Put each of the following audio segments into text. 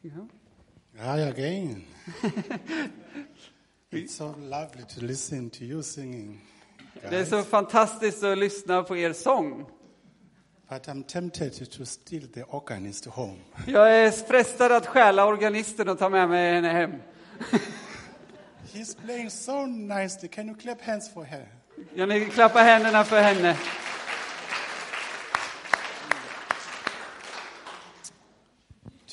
Ja. Hi again. it's so lovely to listen to you singing. Det är så fantastiskt att lyssna på er sång. But I'm tempted to steal the organist home. Jag är frestad att stjäla organisten och ta med mig henne hem. He's playing so nicely. Can you clap hands for her? Kan ni klappa händerna för henne?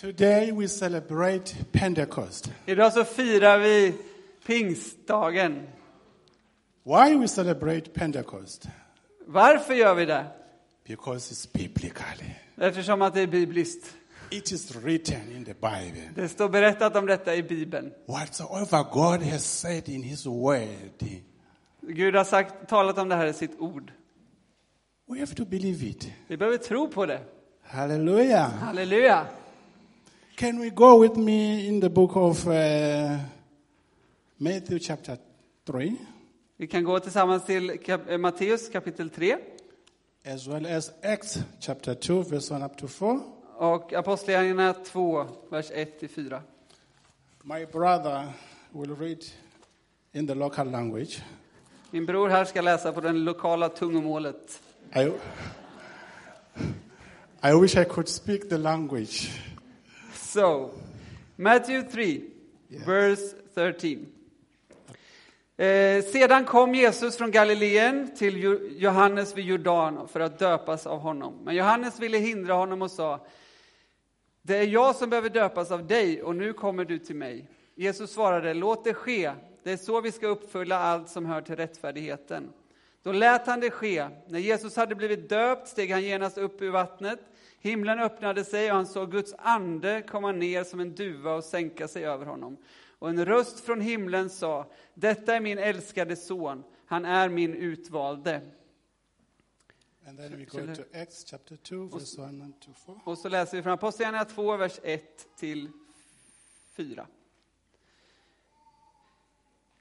Today we celebrate Pentecost. Idag så firar vi pingstdagen. Why we celebrate Pentecost? Varför gör vi det? Because it's biblical. Eftersom att det är bibliskt. It is written in the Bible. Det står berättat om detta i Bibeln. Whatsoever God has said in His Word, Gud har sagt, talat om det här i sitt ord. we have to believe it. Vi behöver tro på det. Hallelujah. Halleluja! Can we go with me in the book of uh, Matthew, chapter 3, Vi kan gå tillsammans till kap- eh, Matteus kapitel 3 as well as Acts, chapter 2, verse 1 up to 4? och Apostlagärningarna 2, vers 1-4. My brother will read in the local language. Min bror här ska läsa på den lokala tungomålet. I, I wish I could speak the language. So, Matthew 3, verse 13. Eh, sedan kom Jesus från Galileen till Jo- Johannes vid Jordan för att döpas av honom. Men Johannes ville hindra honom och sa, det är jag som behöver döpas av dig och nu kommer du till mig. Jesus svarade, låt det ske, det är så vi ska uppfylla allt som hör till rättfärdigheten. Då lät han det ske. När Jesus hade blivit döpt steg han genast upp ur vattnet. Himlen öppnade sig och han såg Guds ande komma ner som en duva och sänka sig över honom. Och en röst från himlen sa, detta är min älskade son, han är min utvalde. Acts, chapter 2, verse 1 and to 4. Och så läser vi från Apostlagärningarna 2, vers 1 till 4.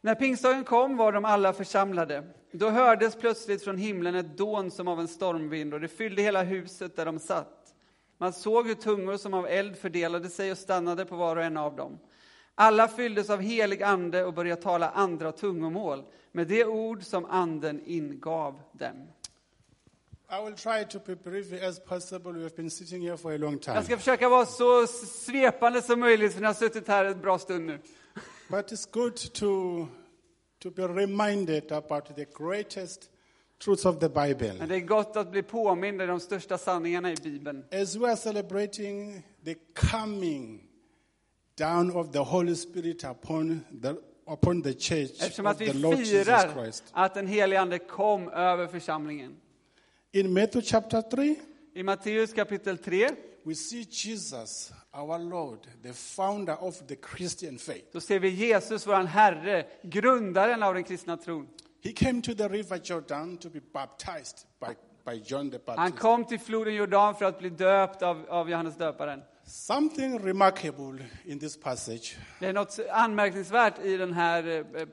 När pingstdagen kom var de alla församlade. Då hördes plötsligt från himlen ett dån som av en stormvind och det fyllde hela huset där de satt. Man såg hur tungor som av eld fördelade sig och stannade på var och en av dem. Alla fylldes av helig ande och började tala andra tungomål med det ord som anden ingav dem. Jag ska försöka vara så svepande som möjligt för ni har suttit här en bra stund nu. But it's good to, to be reminded about the greatest truths of the Bible. Men det är gott att bli påmind om de största sanningarna i Bibeln. As we are celebrating the coming down of the Holy Spirit upon the, upon the church Eftersom of att vi the Lord Jesus firar att den helige Ande kom över församlingen. In Matthew chapter 3, I Matteus kapitel 3 we see Jesus, our Lord, the founder of the Christian faith. så ser vi Jesus, vår Herre, grundaren av den kristna tron. He came to the river Jordan to be baptized by, by John the Han Baptist. kom till floden Jordan för att bli döpt av, av Johannes döparen. Something remarkable in this passage. Det är något anmärkningsvärt i den här eh, eh,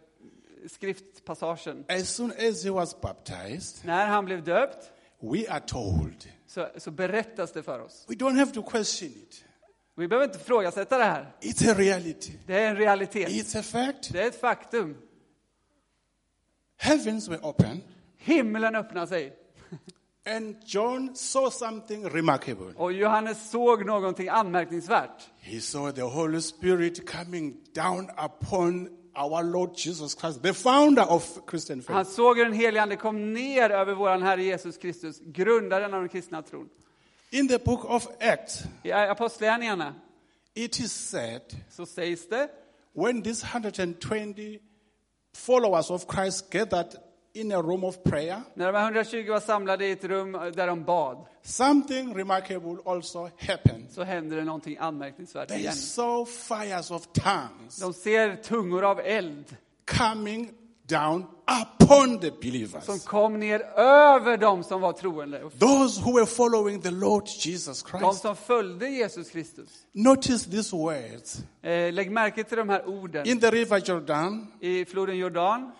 skriftpassagen. As soon as he was baptized, När han blev döpt we are told. så, så berättas det för oss. We don't have to question it. Vi behöver inte ifrågasätta det här. It's a reality. Det är en realitet. It's a fact. Det är ett faktum. Heavens were open, Himlen öppnar sig and John saw something remarkable. och Johannes såg någonting anmärkningsvärt. He saw the Holy Spirit coming down upon our Lord Jesus Christ, the founder of Christian Han faith. såg hur den helige Ande kom ner över vår Herre Jesus Kristus, grundaren av den kristna tron. In the book of Acts, I Apostlagärningarna it is said så sägs det, when these 120 followers of Christ gathered in a room of prayer, när de här 120 var samlade i ett rum där de bad, something remarkable also happened. så händer det någonting anmärkningsvärt They igen. saw fires of tongues De ser tungor av eld coming down upon the som believers. kom ner över dem som var troende. Those who were following the Lord Jesus De Christ. som följde Jesus Kristus. Notice these words. Eh, lägg märke till de här orden. In the river Jordan, I floden Jordan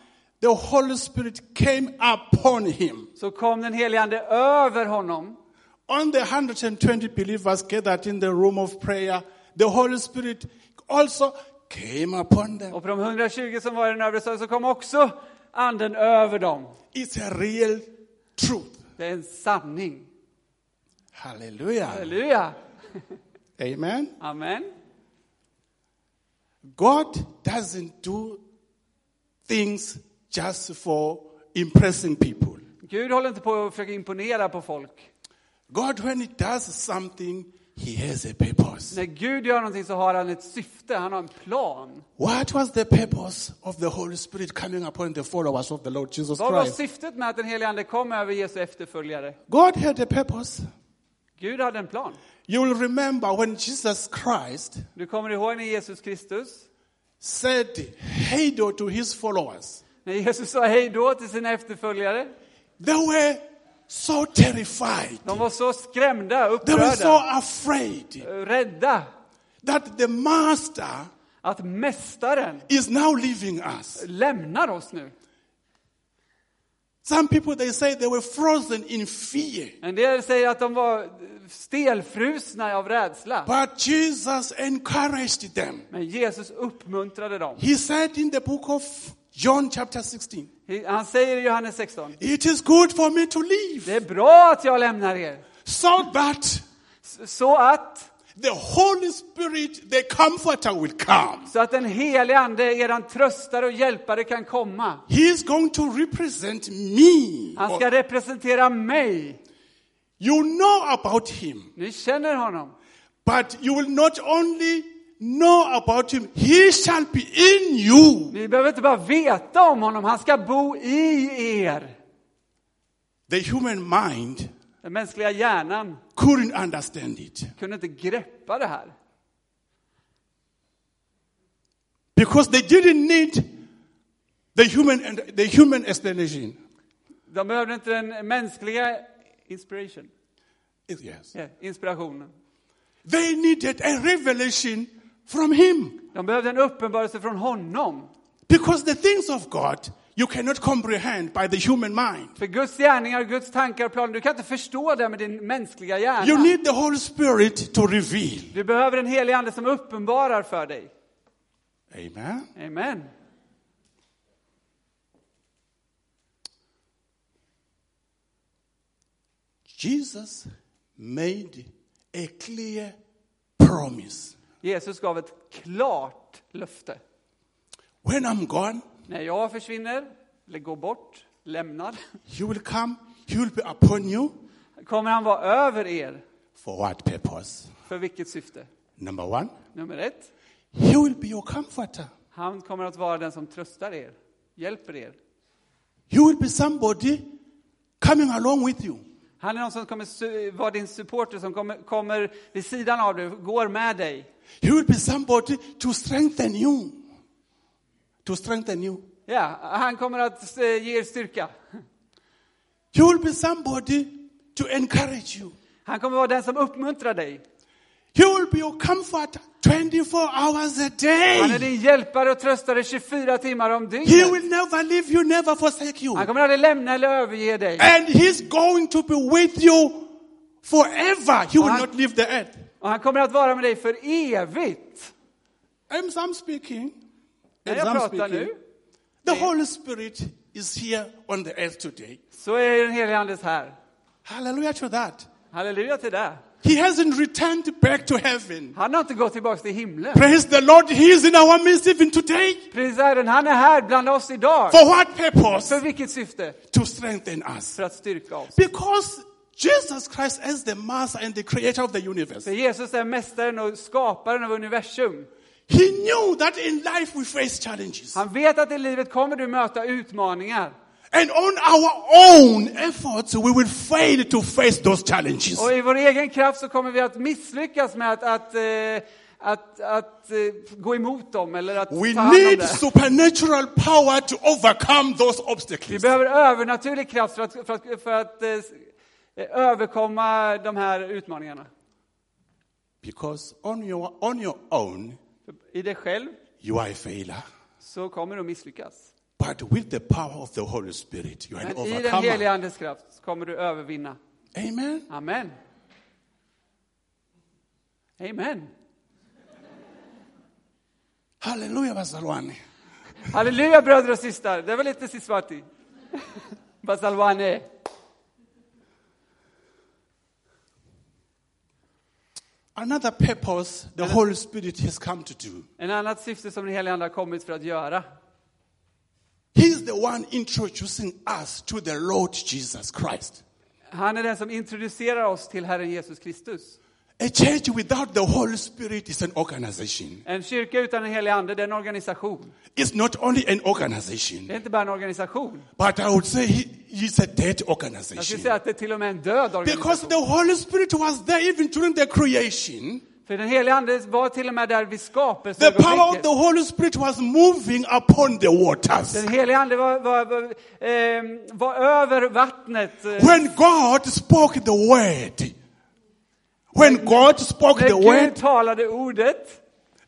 the Holy Spirit came upon him. så kom den helige Ande över honom. On the 120 believers gathered in the room of prayer, the Holy Spirit also came upon them. Och på de 120 som var i den övre så kom också anden över dem. It's a real truth. Det är en sanning. Hallelujah. Halleluja! Amen. Amen. God doesn't do things just for impressing people. Gud håller inte på att försöka imponera på folk. God, when He does something, He has a purpose. När Gud gör någonting så har han ett syfte, han har en plan. What was the purpose of the Holy Spirit coming upon the followers of the Lord Jesus Vad var Christ? syftet med att den helige Ande kom över Jesu efterföljare? God had a purpose. Gud hade en plan. You will remember when Jesus Christ Du kommer ihåg när Jesus Kristus, said, Hey, do to His followers. när Jesus sa hej då till sina efterföljare, They were so terrified. de var så skrämda, They were so upprörda, afraid rädda that the Master att Mästaren is now leaving us. lämnar oss nu. Some people they say they were frozen in fear. En del säger att de var stelfrusna av rädsla. But Jesus encouraged them. Men Jesus uppmuntrade dem. He said in the book of John chapter 16, Han säger i Johannes 16, It is good for me to leave det är bra att jag lämnar er, so that så att, the Holy Spirit, the comforter will come. så att den helige Ande, eran tröstare och hjälpare kan komma. He is going to represent me. Han ska representera mig. You know about him, Ni känner honom. but you will not only know about him, he shall be in you. Ni behöver inte bara veta om honom, han ska bo i er. The human mind Den mänskliga hjärnan couldn't understand it kunde inte greppa det här. because they didn't need the human the human explanation. De behövde inte den mänskliga inspiration, Yes. ja, inspirationen. They needed a revelation from him De behövde en uppenbarelse från honom. because the things of God you cannot comprehend by the human mind. För Guds gärningar, Guds tankar och planer, du kan inte förstå det med din mänskliga You hjärna. need the Holy Spirit to reveal. Du behöver en helig ande som uppenbarar för dig. Amen. Amen. Jesus made a clear promise. Jesus gav ett klart löfte. When I'm gone, När jag försvinner, eller går bort, lämnar, he will come, he will be upon you. kommer han vara över er. For what purpose? För vilket syfte? Number one, Nummer ett, he will be your comforter. han kommer att vara den som tröstar er, hjälper er. He will be somebody coming along with you. Han är någon som kommer vara din supporter, som kommer, kommer vid sidan av dig, går med dig. He will be somebody to strengthen you. To strengthen you. Ja, han kommer att eh, ge er styrka. He will be somebody to encourage you. Han kommer vara den som uppmuntrar dig. He will be your comfort 24 hours a Han är day. din hjälpare och tröstare 24 timmar om He dygnet. will never leave you, never forsake you. Han kommer aldrig lämna eller överge dig. And he's going to be with you forever. He will han- not leave the earth. Och han kommer att vara med dig för evigt. As I'm speaking, När as jag I'm pratar speaking, nu, the Holy Spirit is here on the earth today. så är den helige Andes här. Hallelujah to that. Halleluja till det. He hasn't returned back to heaven. Han har inte gått tillbaka till himlen. Praise the Lord. He is in our midst even today. Prins Herren, han är här bland oss idag. For what purpose? För vilket syfte? To strengthen us. För att styrka oss. Because Jesus Christ is the master and the creator of the universe. För Jesus är mästaren och skaparen av universum. He knew that in life we face challenges. Han vet att i livet kommer du möta utmaningar. And on our own efforts, we will fail to face those challenges. Och i vår egen kraft så kommer vi att misslyckas med att, att, eh, att, att eh, gå emot dem eller att We ta hand om need det. supernatural power to overcome those Vi obstacles. behöver övernaturlig kraft för att, för att, för att eh, överkomma de här utmaningarna. Because on your, on your own, I dig själv you are a failure. så kommer du misslyckas. But with the power of the Holy Spirit, you are an Men i den overcomer. Andes kraft kommer du övervinna. Amen. Amen. Amen. Hallelujah, bazalwane. Halleluja bröder och systrar, det var lite Siswati. Basalwane. Another purpose the Holy Spirit has come to do. En annat syfte som den helige Ande har kommit för att göra. He's the one introducing us to the Lord Jesus Christ. Han är den som introducerar oss till Herren Jesus Kristus. A church without the Holy Spirit is an organization. En kyrka utan den helige Ande, det är en organisation. It's not only an organization. Det organization, är inte bara en organisation. but I would say he, he's a dead Jag skulle organization. säga att det är till och med en död Because organisation. the Holy Spirit was there even during the creation. För den helige Ande var till och med där vid The power of the Holy Spirit was moving upon the waters. Den helige Ande var, var, var, eh, var över vattnet. eh, When God spoke the word, when God spoke the word, talade ordet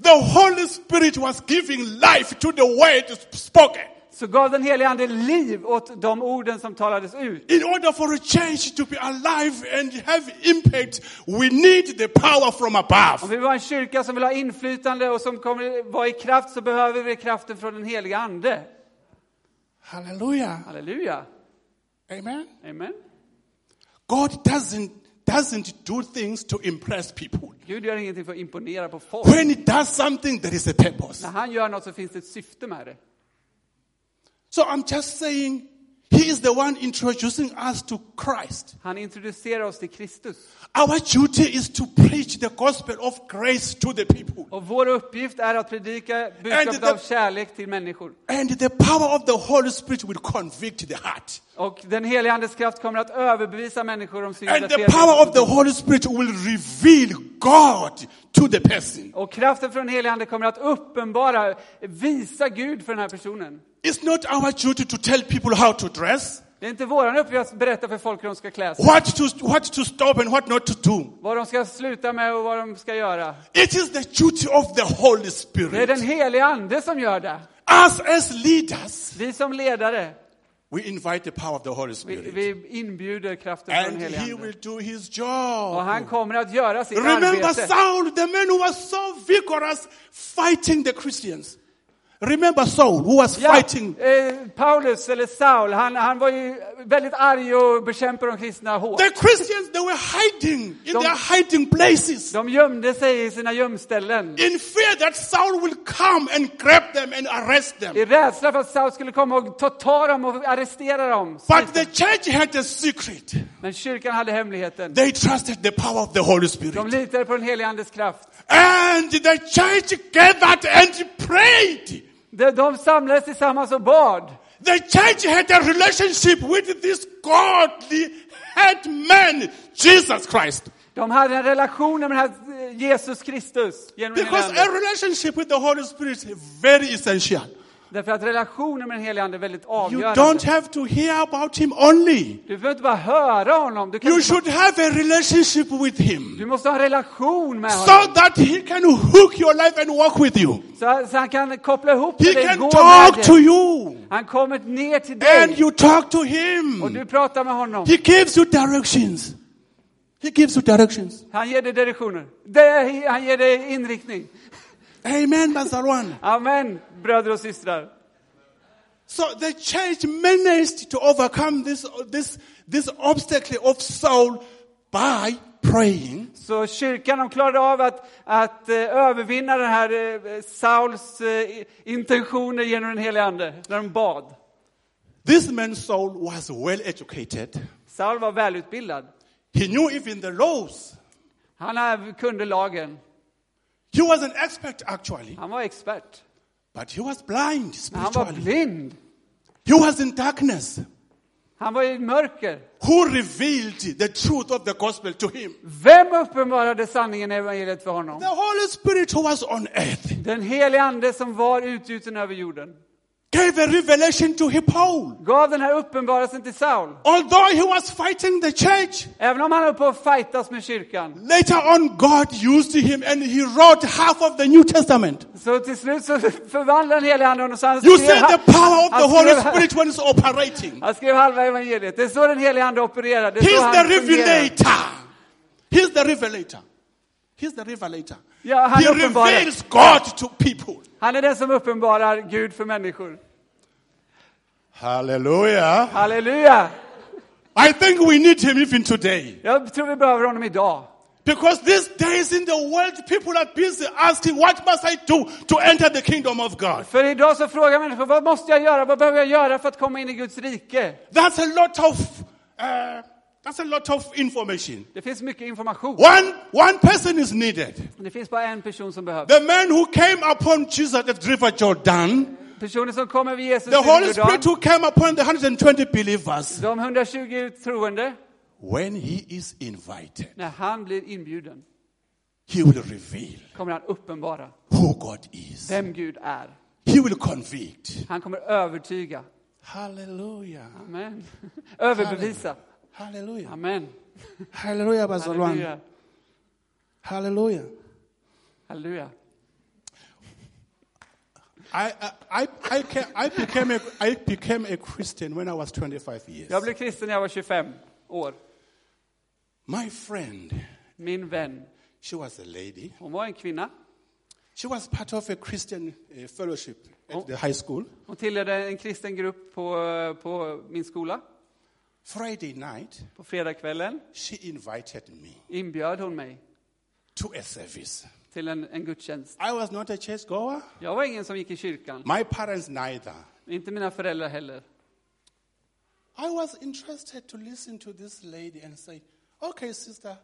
the Holy Spirit was giving life to the word spoken. så gav den helige Ande liv åt de orden som talades ut. In order for a change to be alive and have impact, we need the power from Om above. vi vill vara en kyrka som vill ha inflytande och som kommer vara i kraft så behöver vi kraften från den helige Ande. Hallelujah. Halleluja. Amen. Amen. God doesn't doesn't do things to impress people. Gud gör ingenting för att imponera på folk. When he does something, there is a purpose. När han gör något så finns det ett syfte med det. So I'm just saying, he is the one introducing us to Christ. Han introducerar oss till Kristus. Our duty is to preach the gospel of grace to the people. Och vår uppgift är att predika budskapet av kärlek till människor. And the power of the Holy Spirit will convict the heart. Och den helige Andes kraft kommer att överbevisa människor om synd. And the power of the Holy Spirit will reveal God to the person. Och kraften från den helige Ande kommer att uppenbara, visa Gud för den här personen. It's not our duty to tell people how to dress, Det är inte vår uppgift att berätta för folk hur de ska klä sig, what to, what to stop and what not to do. vad de ska sluta med och vad de ska göra. It is the duty of the Holy Det är Spirit. den helige Ande som gör det. Us as leaders, Vi som ledare, we invite the power of the Holy vi, Spirit. vi inbjuder kraften från den And helige he Ande. will do his Och job. han kommer att göra sitt Remember arbete. Saul, the man who was so vigorous fighting the Christians. Remember Saul, who was Ja, fighting. eh, Paulus, eller Saul, han, han var ju väldigt arg och bekämpade de kristna hårt. The Christians, they were hiding in Don't- their hiding places. De gömde sig i sina gömställen. In fear that Saul will come and grab them and arrest them. I rädsla för att Saul skulle komma och ta, ta dem och arrestera dem. But the church had a secret. Men kyrkan hade hemligheten. They trusted the power of the Holy De Spirit. litade på den helige Andes kraft. And the church gathered and prayed. De, de samlades tillsammans och bad. The church had a relationship with this godly head man, Jesus Christ. De hade en relation med den här eh, Jesus Kristus Because a relationship with the Holy Spirit is very essential. Därför att relationen med den helige Ande är väldigt You don't avgörande. have to hear about him only. Du behöver inte bara höra honom. Du, You should have a relationship with him du måste ha en relation med so honom. that he can hook your life and walk with you. Så, så han kan koppla ihop He dig, can gå talk med to you Han kommer ner till and dig you talk to och him. du pratar med honom. He gives you directions. He gives you directions. Han ger dig direktioner. Han ger dig inriktning. Amen, Bazarwan. Amen, bröder och systrar. So the church managed to overcome this, this, this obstacle of Saul by praying. Så kyrkan de klarade av att, att eh, övervinna den här eh, Sauls eh, intentioner genom den helige Ande, när de bad. This man Saul was well educated. Saul var välutbildad. He knew even the laws. Han kunde lagen. He was an expert actually, Han var expert. but he was blind Men han var spiritually. blind. He was in darkness. Han var i mörker. Who revealed the truth of the gospel to him? Vem uppenbarade sanningen i evangeliet för honom? The Holy Spirit who was on earth Den helige Ande som var utgjuten över jorden. Gave a revelation to Paul. Gav den här uppenbarelsen till Saul. Although he was fighting the church, Även om han höll på att fightas med kyrkan. later on God used him and he wrote half of the New Testament. Så till slut så förvandlade den helige Ande honom. Så han You see the power of the Holy Spirit when it's operating. Han skrev halva evangeliet. Det är så den helige Ande opererar. Det är He's the revelator. He's the revelator. He's the revelator. Ja, han He reveals God to people. Han är den som uppenbarar Gud för människor. Hallelujah. Halleluja! I think we need him even today. Jag tror vi behöver honom idag. Because these days in the world, people are busy asking, what must I do to enter the kingdom of God? För idag så frågar människor, vad måste jag göra? Vad behöver jag göra för att komma in i Guds rike? That's a lot of, uh, that's a lot of information. Det finns mycket information. One, one person is needed. Det finns bara en person som behövs. The man who came upon Jesus at the river Jordan, Personen som kommer vid Jesus the Holy Spirit who came upon the 120 believers, de 120 troende, when he is invited, när han blir inbjuden, he will reveal kommer han uppenbara who God is. vem Gud är. He will convict. Han kommer övertyga. Hallelujah. Amen. Överbevisa. Hallelujah. Amen. Hallelujah, Bazalwan. Halleluja. Hallelujah. Halleluja. I, I, I, ca- I, became a, I became a Christian when I was 25 years. Jag blev kristen när jag var 25 år. My friend, Min vän, she was a lady. hon var en kvinna. She was part of a Christian uh, fellowship at the high school. Hon tillhörde en kristen grupp på, på min skola. Friday night, På fredagskvällen she invited me inbjöd hon mig to a service. till en, en gudstjänst. I was not a churchgoer. Jag var ingen som gick i kyrkan, My parents neither. inte mina föräldrar heller. I was interested to listen to this lady and say, okay, sister,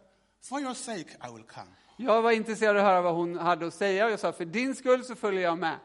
for your sake, I will come. Jag var intresserad av att höra vad hon hade att säga och jag sa för din skull så följer jag med.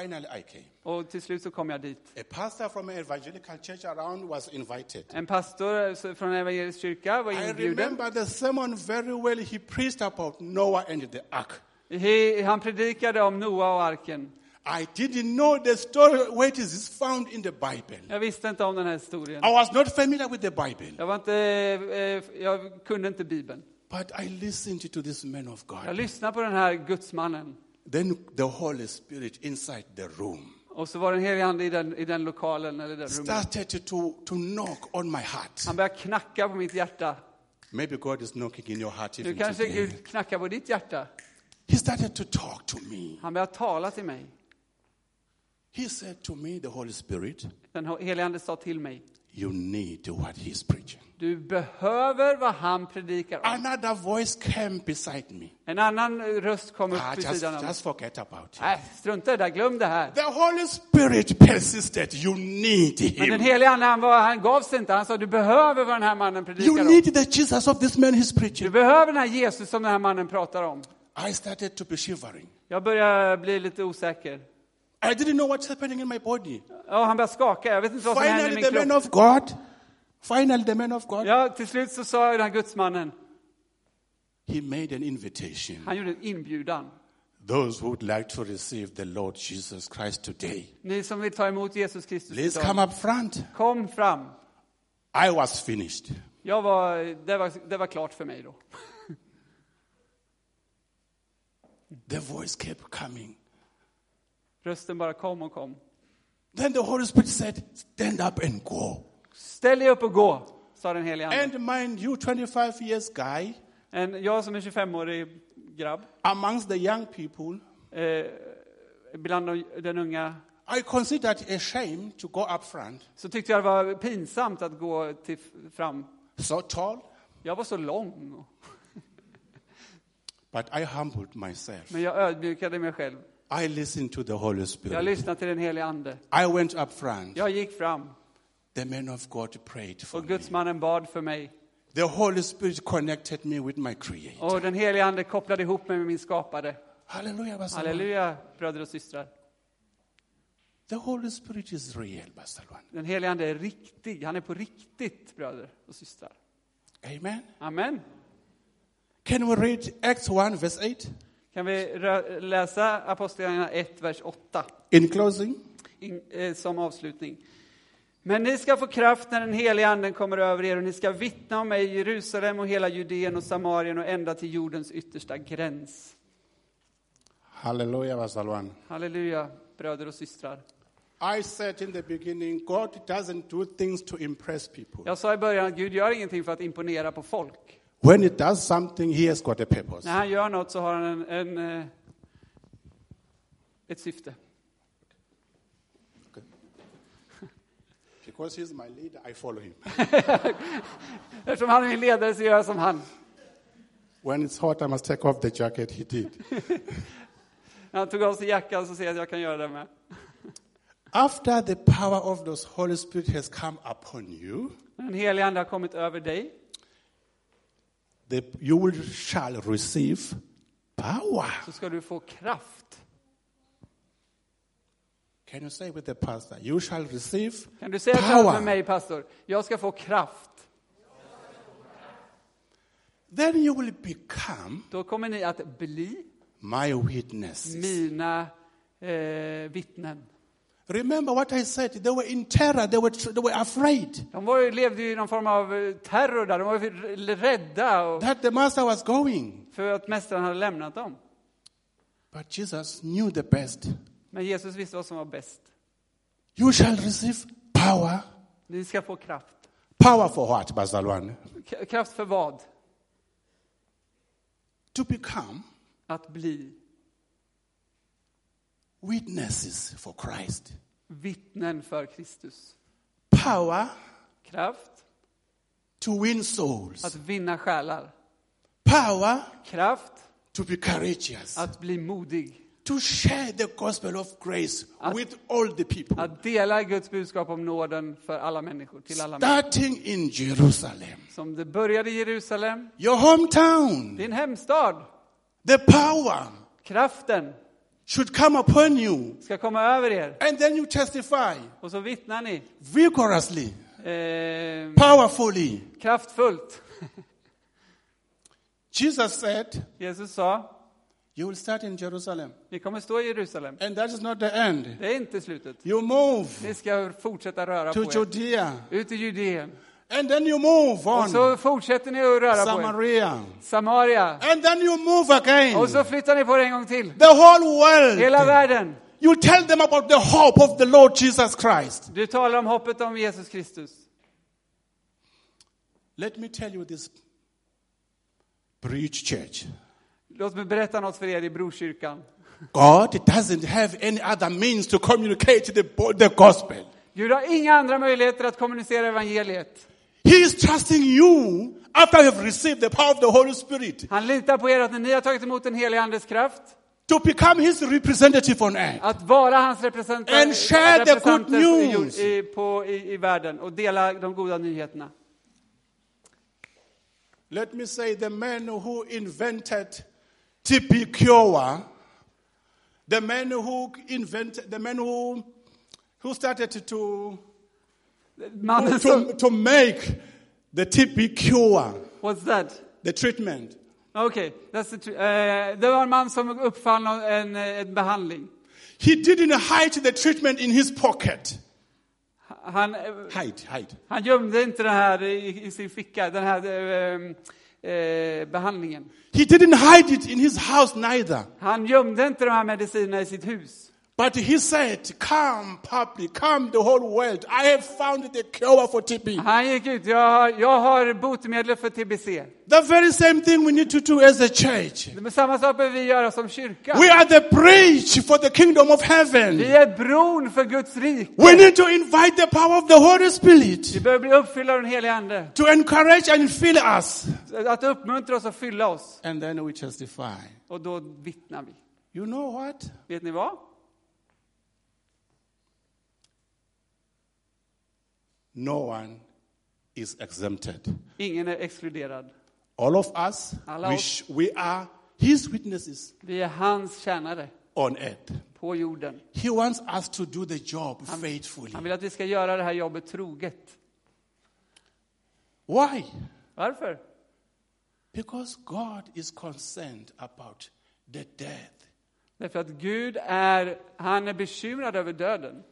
Finally, I came. Och till slut så kom jag dit. A pastor from an evangelical church around was invited. En pastor från evangelisk kyrka var I remember the sermon very well. He preached about Noah and the ark. He- Han predikade om Noa och arken. I didn't know the story, where it is found in the Bible. Jag visste inte om den här historien. I was not familiar with the Bible, Jag, var inte, eh, jag kunde inte Bibeln. but I listened to this man of God. Jag lyssnade på den här gudsmannen. Then the Holy Spirit inside the room Och så var det en helig ande i den, i den lokalen, eller den started to, to knock on my heart. Han började knacka på mitt hjärta. Maybe God is knocking in your heart Nu even kanske today. Gud knackar på ditt hjärta. He started to talk to me. Han började tala till mig. He said to me, the Holy Spirit, Den helige ande sa till mig. You need what he's preaching. Du behöver vad han predikar om. Another voice came beside me. En annan röst kom upp Ah, vid just, sidan mig. just forget about it. Nej, strunta i det där, glöm det här. The Holy Spirit persisted. You need Men den him. helige ande, han, var, han gav sig inte. Han sa, du behöver vad den här mannen You predikar om. need the Jesus of this man he's Du preaching. behöver den här Jesus som den här mannen pratar om. I started to be shivering. Jag börjar bli lite osäker. I didn't know what's happening in my body. Ja, han börjar skaka. Jag vet inte vad som händer i Finally, min the man kropp. of God, finally, the man of God, Ja, till slut så sa den här gudsmannen, he made an invitation. han gjorde en inbjudan. Those who would like to receive the Lord Jesus Christ today, Ni som vill ta emot Jesus Kristus please idag, come up front. kom fram. I was finished. Jag var, det, var, det var klart för mig då. The voice kept coming. Rösten bara kom och kom. Then the Holy Spirit said, Stand up and go. Ställ dig upp och gå, sa den helige ande. And mind you, 25 years guy, En, jag som är 25-årig grabb, amongst the young people, eh, bland de, den unga, I considered a shame to go up front. så tyckte jag det var pinsamt att gå till, fram. So tall, Jag var så lång. but I humbled myself. Men jag ödmjukade mig själv. I listened to the Holy Jag Spirit. lyssnade till den helige ande. I went up front. Jag gick fram The man of God prayed for och gudsmannen bad för mig. The Holy Spirit connected me with my Creator. Och den helige ande kopplade ihop mig med min skapare. Hallelujah, Basalwan. Halleluja, bröder och systrar. The Holy Spirit is real, Basalwan. Den helige ande är riktig. Han är på riktigt, bröder och systrar. Amen. Amen. Can we read Acts 1, verse 8? Kan vi läsa Apostlagärningarna 1, vers 8 In closing, in, eh, som avslutning. Men ni ska få kraft när den heliga anden kommer över er och ni ska vittna om mig i Jerusalem och hela Judeen och Samarien och ända till jordens yttersta gräns. Hallelujah, Basalwan. Halleluja, bröder och systrar. I said in the beginning, God doesn't do things to impress people. Jag sa i början att Gud gör ingenting för att imponera på folk. When it does something, he has got a purpose. När han gör något så har han en, en, eh, ett syfte. Because he's my leader, I follow him. Eftersom han är min ledare så gör jag som han. When it's hot, I must take off the jacket. He did. När han tog av sig jackan så ser jag att jag kan göra det med. After the power of the Holy Spirit has come upon you, den helige Ande har kommit över dig the, you shall receive power. så ska du få kraft. Can you say with the pastor? You shall receive Kan du säga power. med mig, pastor? Jag ska få kraft. Then you will become Då kommer ni att bli my witnesses. mina eh, vittnen. Remember what I said? They were in terror. They were, they were afraid De var, levde ju i någon form av eh, terror där. De var rädda och, that the master was going. för att mästaren hade lämnat dem. But Jesus knew the best. Men Jesus visste vad som var bäst. You shall receive power. Ni ska få kraft. Power for what, Basalwan? Kraft för vad? To become Att bli witnesses for Christ. vittnen för Kristus. Power Kraft to win souls. att vinna själar. Power Kraft to be courageous. att bli modig. To share the gospel of grace Att- with all the people. Att dela Guds budskap om nåden för alla människor, till alla människor. Starting in Jerusalem, Som det började i Jerusalem, your hometown. din hemstad. The power Kraften should come upon you. ska komma över er. And then you testify Och så vittnar ni vigorously, eh, powerfully. kraftfullt. Jesus said, Jesus sa, You will start in Jerusalem. ni kommer stå i Jerusalem. And that is not the end. Det är inte slutet. You move Ni ska fortsätta röra to på er. Judea. Ut i Judeen. And then you move Och on. så fortsätter ni att röra på er. Samaria. Samaria. And then you move again. Och så flyttar ni på er en gång till. The whole world. Hela världen. You tell them about the hope of the Lord Jesus Christ. Du talar om hoppet om Jesus Kristus. Let me tell you this breach church. Låt mig berätta något för er i Brokyrkan. God doesn't have any other means to communicate the, the gospel. Gud har inga andra möjligheter att kommunicera evangeliet. He is trusting you after you have received the power of the Holy Spirit Han litar på er att när ni har tagit emot den heliga Andes kraft, to become his representative on earth. att vara hans representant, And share the good representanter i, news. i, på, i, i världen och dela de goda nyheterna. Let me say the man who invented TB cure, the man who invented, the man who, who started to, Mannen som, to, to make the TB cure, what's that? the treatment. Okej, that's the eh, det var en man som uppfann en, eh, en behandling. He didn't hide the treatment in his pocket. Han, eh, Hide, hide. han gömde inte den här i, i sin ficka, den här eh, eh, behandlingen. He didn't hide it in his house neither. Han gömde inte de här medicinerna i sitt hus. But he said, Come, public, come, the whole world. I have found the cure for TB. Han gick ut, jag har, jag har botemedel för TBC. The very same thing we need to do as a church. Men samma sak behöver vi göra som kyrka. We are the bridge for the kingdom of heaven. Vi är bron för Guds rike. We need to invite the power of the Holy Vi Spirit behöver bli uppfyllda av den helige Ande. to encourage and fill us. Att uppmuntra oss och fylla oss. And then we testify. Och då vittnar vi. You know what? Vet ni vad? No one is exempted. Ingen är exkluderad. All of us, Alla we, oss. sh- we are his witnesses Vi är hans tjänare on earth. på jorden. He wants us to do the job faithfully. Han vill att vi ska göra det här jobbet troget. Why? Varför? Because God is concerned about the death. Därför att Gud är, han är bekymrad över döden.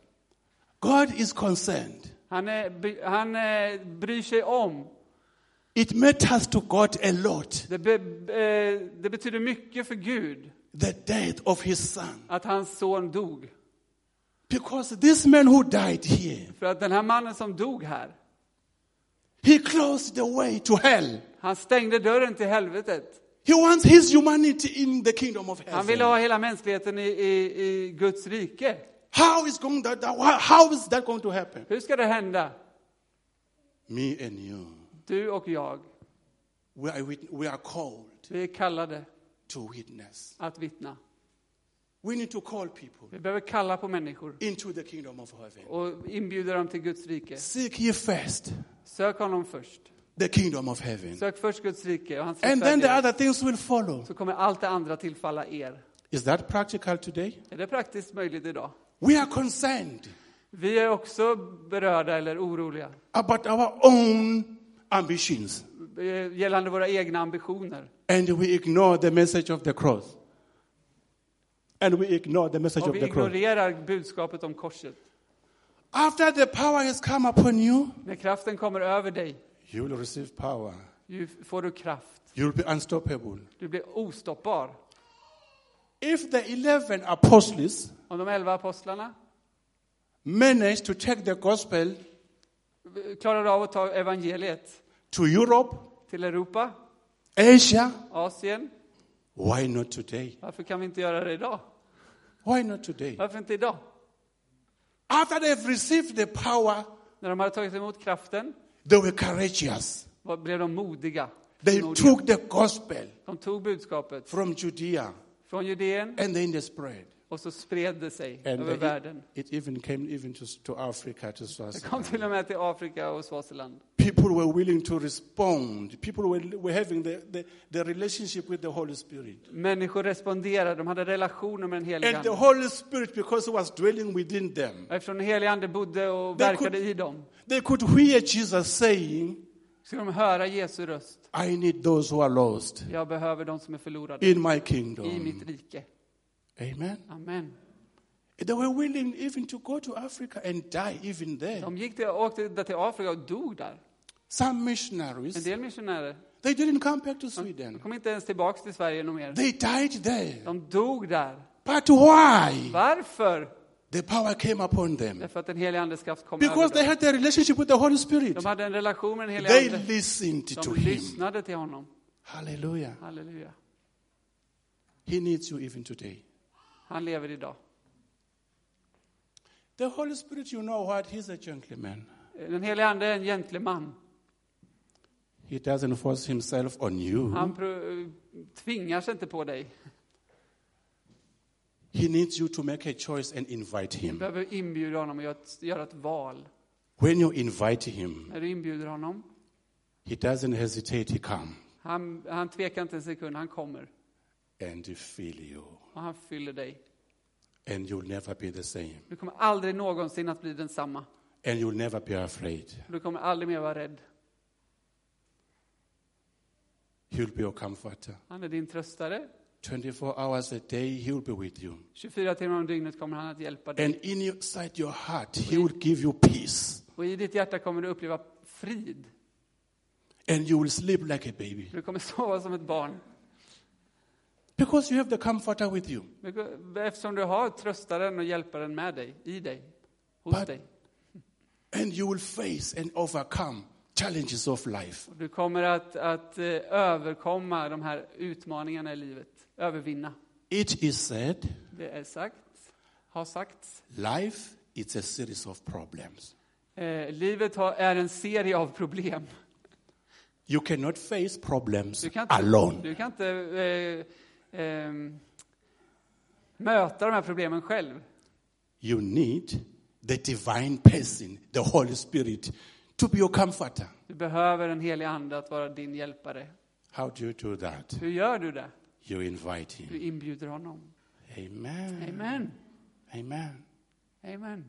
God is concerned. Han, är, han bryr sig om. It matters to God a lot Det, be, det betyder mycket för Gud the death of his son. att hans son dog. Because this man who died here, För att den här mannen som dog här, he closed the way to hell. Han stängde dörren till helvetet. He wants his humanity in the kingdom of Han ville heaven. ha hela mänskligheten i, i, i Guds rike. How is going that, how is that going to happen? Hur ska det hända? Me and you. Du och jag, We are, we are called vi är kallade to witness. att vittna. We need to call people Vi behöver kalla på människor into the kingdom of heaven. och inbjuda dem till Guds rike. Seek ye first Sök honom först. the kingdom of heaven. Sök först Guds rike och hans And then the other things will follow. Så kommer allt det andra tillfalla er. Is that practical today? Är det praktiskt möjligt idag? We are concerned Vi är också berörda eller oroliga about our own ambitions gällande våra egna ambitioner. and we ignore the message of the cross. And we ignore the message Och of vi the cross. ignorerar budskapet om korset. After the power has come upon you, När kraften kommer över dig you will receive power. ju får du kraft. You will be unstoppable. Du blir ostoppbar. If the 11 apostles Om de elva apostlarna managed to take the gospel klarar av att ta evangeliet to Europe, till Europa, Asia, Asien, why not today? varför kan vi inte göra det idag? Why not today? Varför inte idag? After they've received the power, När de hade tagit emot kraften they were courageous. blev de modiga. They Modiga. took the gospel De tog budskapet from Judea från Judeen and then they spread. och så spred det sig And över it, världen. it even came even to, to Africa, to Det kom till och med till Afrika och Swaziland. People were willing to respond. People were, were having the, the, the relationship with the Holy Spirit. Människor responderade, de hade relationer med den helige And the. Holy Spirit, because He was dwelling within them, Eftersom den helige Ande bodde och verkade could- i dem, they could hear Jesus saying, så de höra Jesu röst. I need those who are lost Jag behöver de som är förlorade in my i kingdom. mitt rike. Amen. Amen. They were willing even to go to Africa and die even there. De gick till, åkte där till Afrika och dog där. Some En missionaries, del missionärer. they didn't come back to De Sweden. kom inte ens tillbaka till Sverige någon mer. They died there. De dog där. But why? Varför? The power came upon them. Därför att den helige Andes kraft kom Because över they dem. had a relationship with the Holy Spirit. De hade en relation med den helige They Ande. listened to De Him. lyssnade till honom. Hallelujah. Halleluja. He needs you even today. Han lever idag. The Holy Spirit, you know what? He's a gentleman. Den helige Ande är en gentleman. He doesn't force himself on you. Han tvingar sig inte på dig. He needs you to make a choice and invite Du him. behöver inbjuda honom och göra ett, göra ett val. When you invite him, När du inbjuder honom, he doesn't hesitate, he comes han, han tvekar inte en sekund, han kommer. and he fill you. Och han fyller dig. And you'll never be the same. Du kommer aldrig någonsin att bli densamma. And you'll never be afraid. Du kommer aldrig mer vara rädd. He'll be your comforter. Han är din tröstare. 24 hours a day, he'll be with you. 24 timmar om dygnet kommer han att hjälpa dig. And inside your heart, he will give you peace. Och i ditt hjärta kommer du uppleva frid. And you will sleep like a baby. Du kommer sova som ett barn. Because you have the comforter with you. Eftersom du har tröstaren och hjälparen med dig, i dig, hos But- dig. And you will face and overcome challenges of life. Du kommer att, att eh, överkomma de här utmaningarna i livet. Övervinna. It is said, Det är sagt, har sagts. life is a series of problems. Eh, livet har, är en serie av problem. You cannot face problems Du kan inte, alone. du kan inte eh, eh, möta de här problemen själv. You need the divine person, the Holy Spirit, to be your comforter. Du behöver en helig ande att vara din hjälpare. How do you do that? Hur gör du det? You invite him. inbjuder honom. Amen. Amen. Amen. Amen.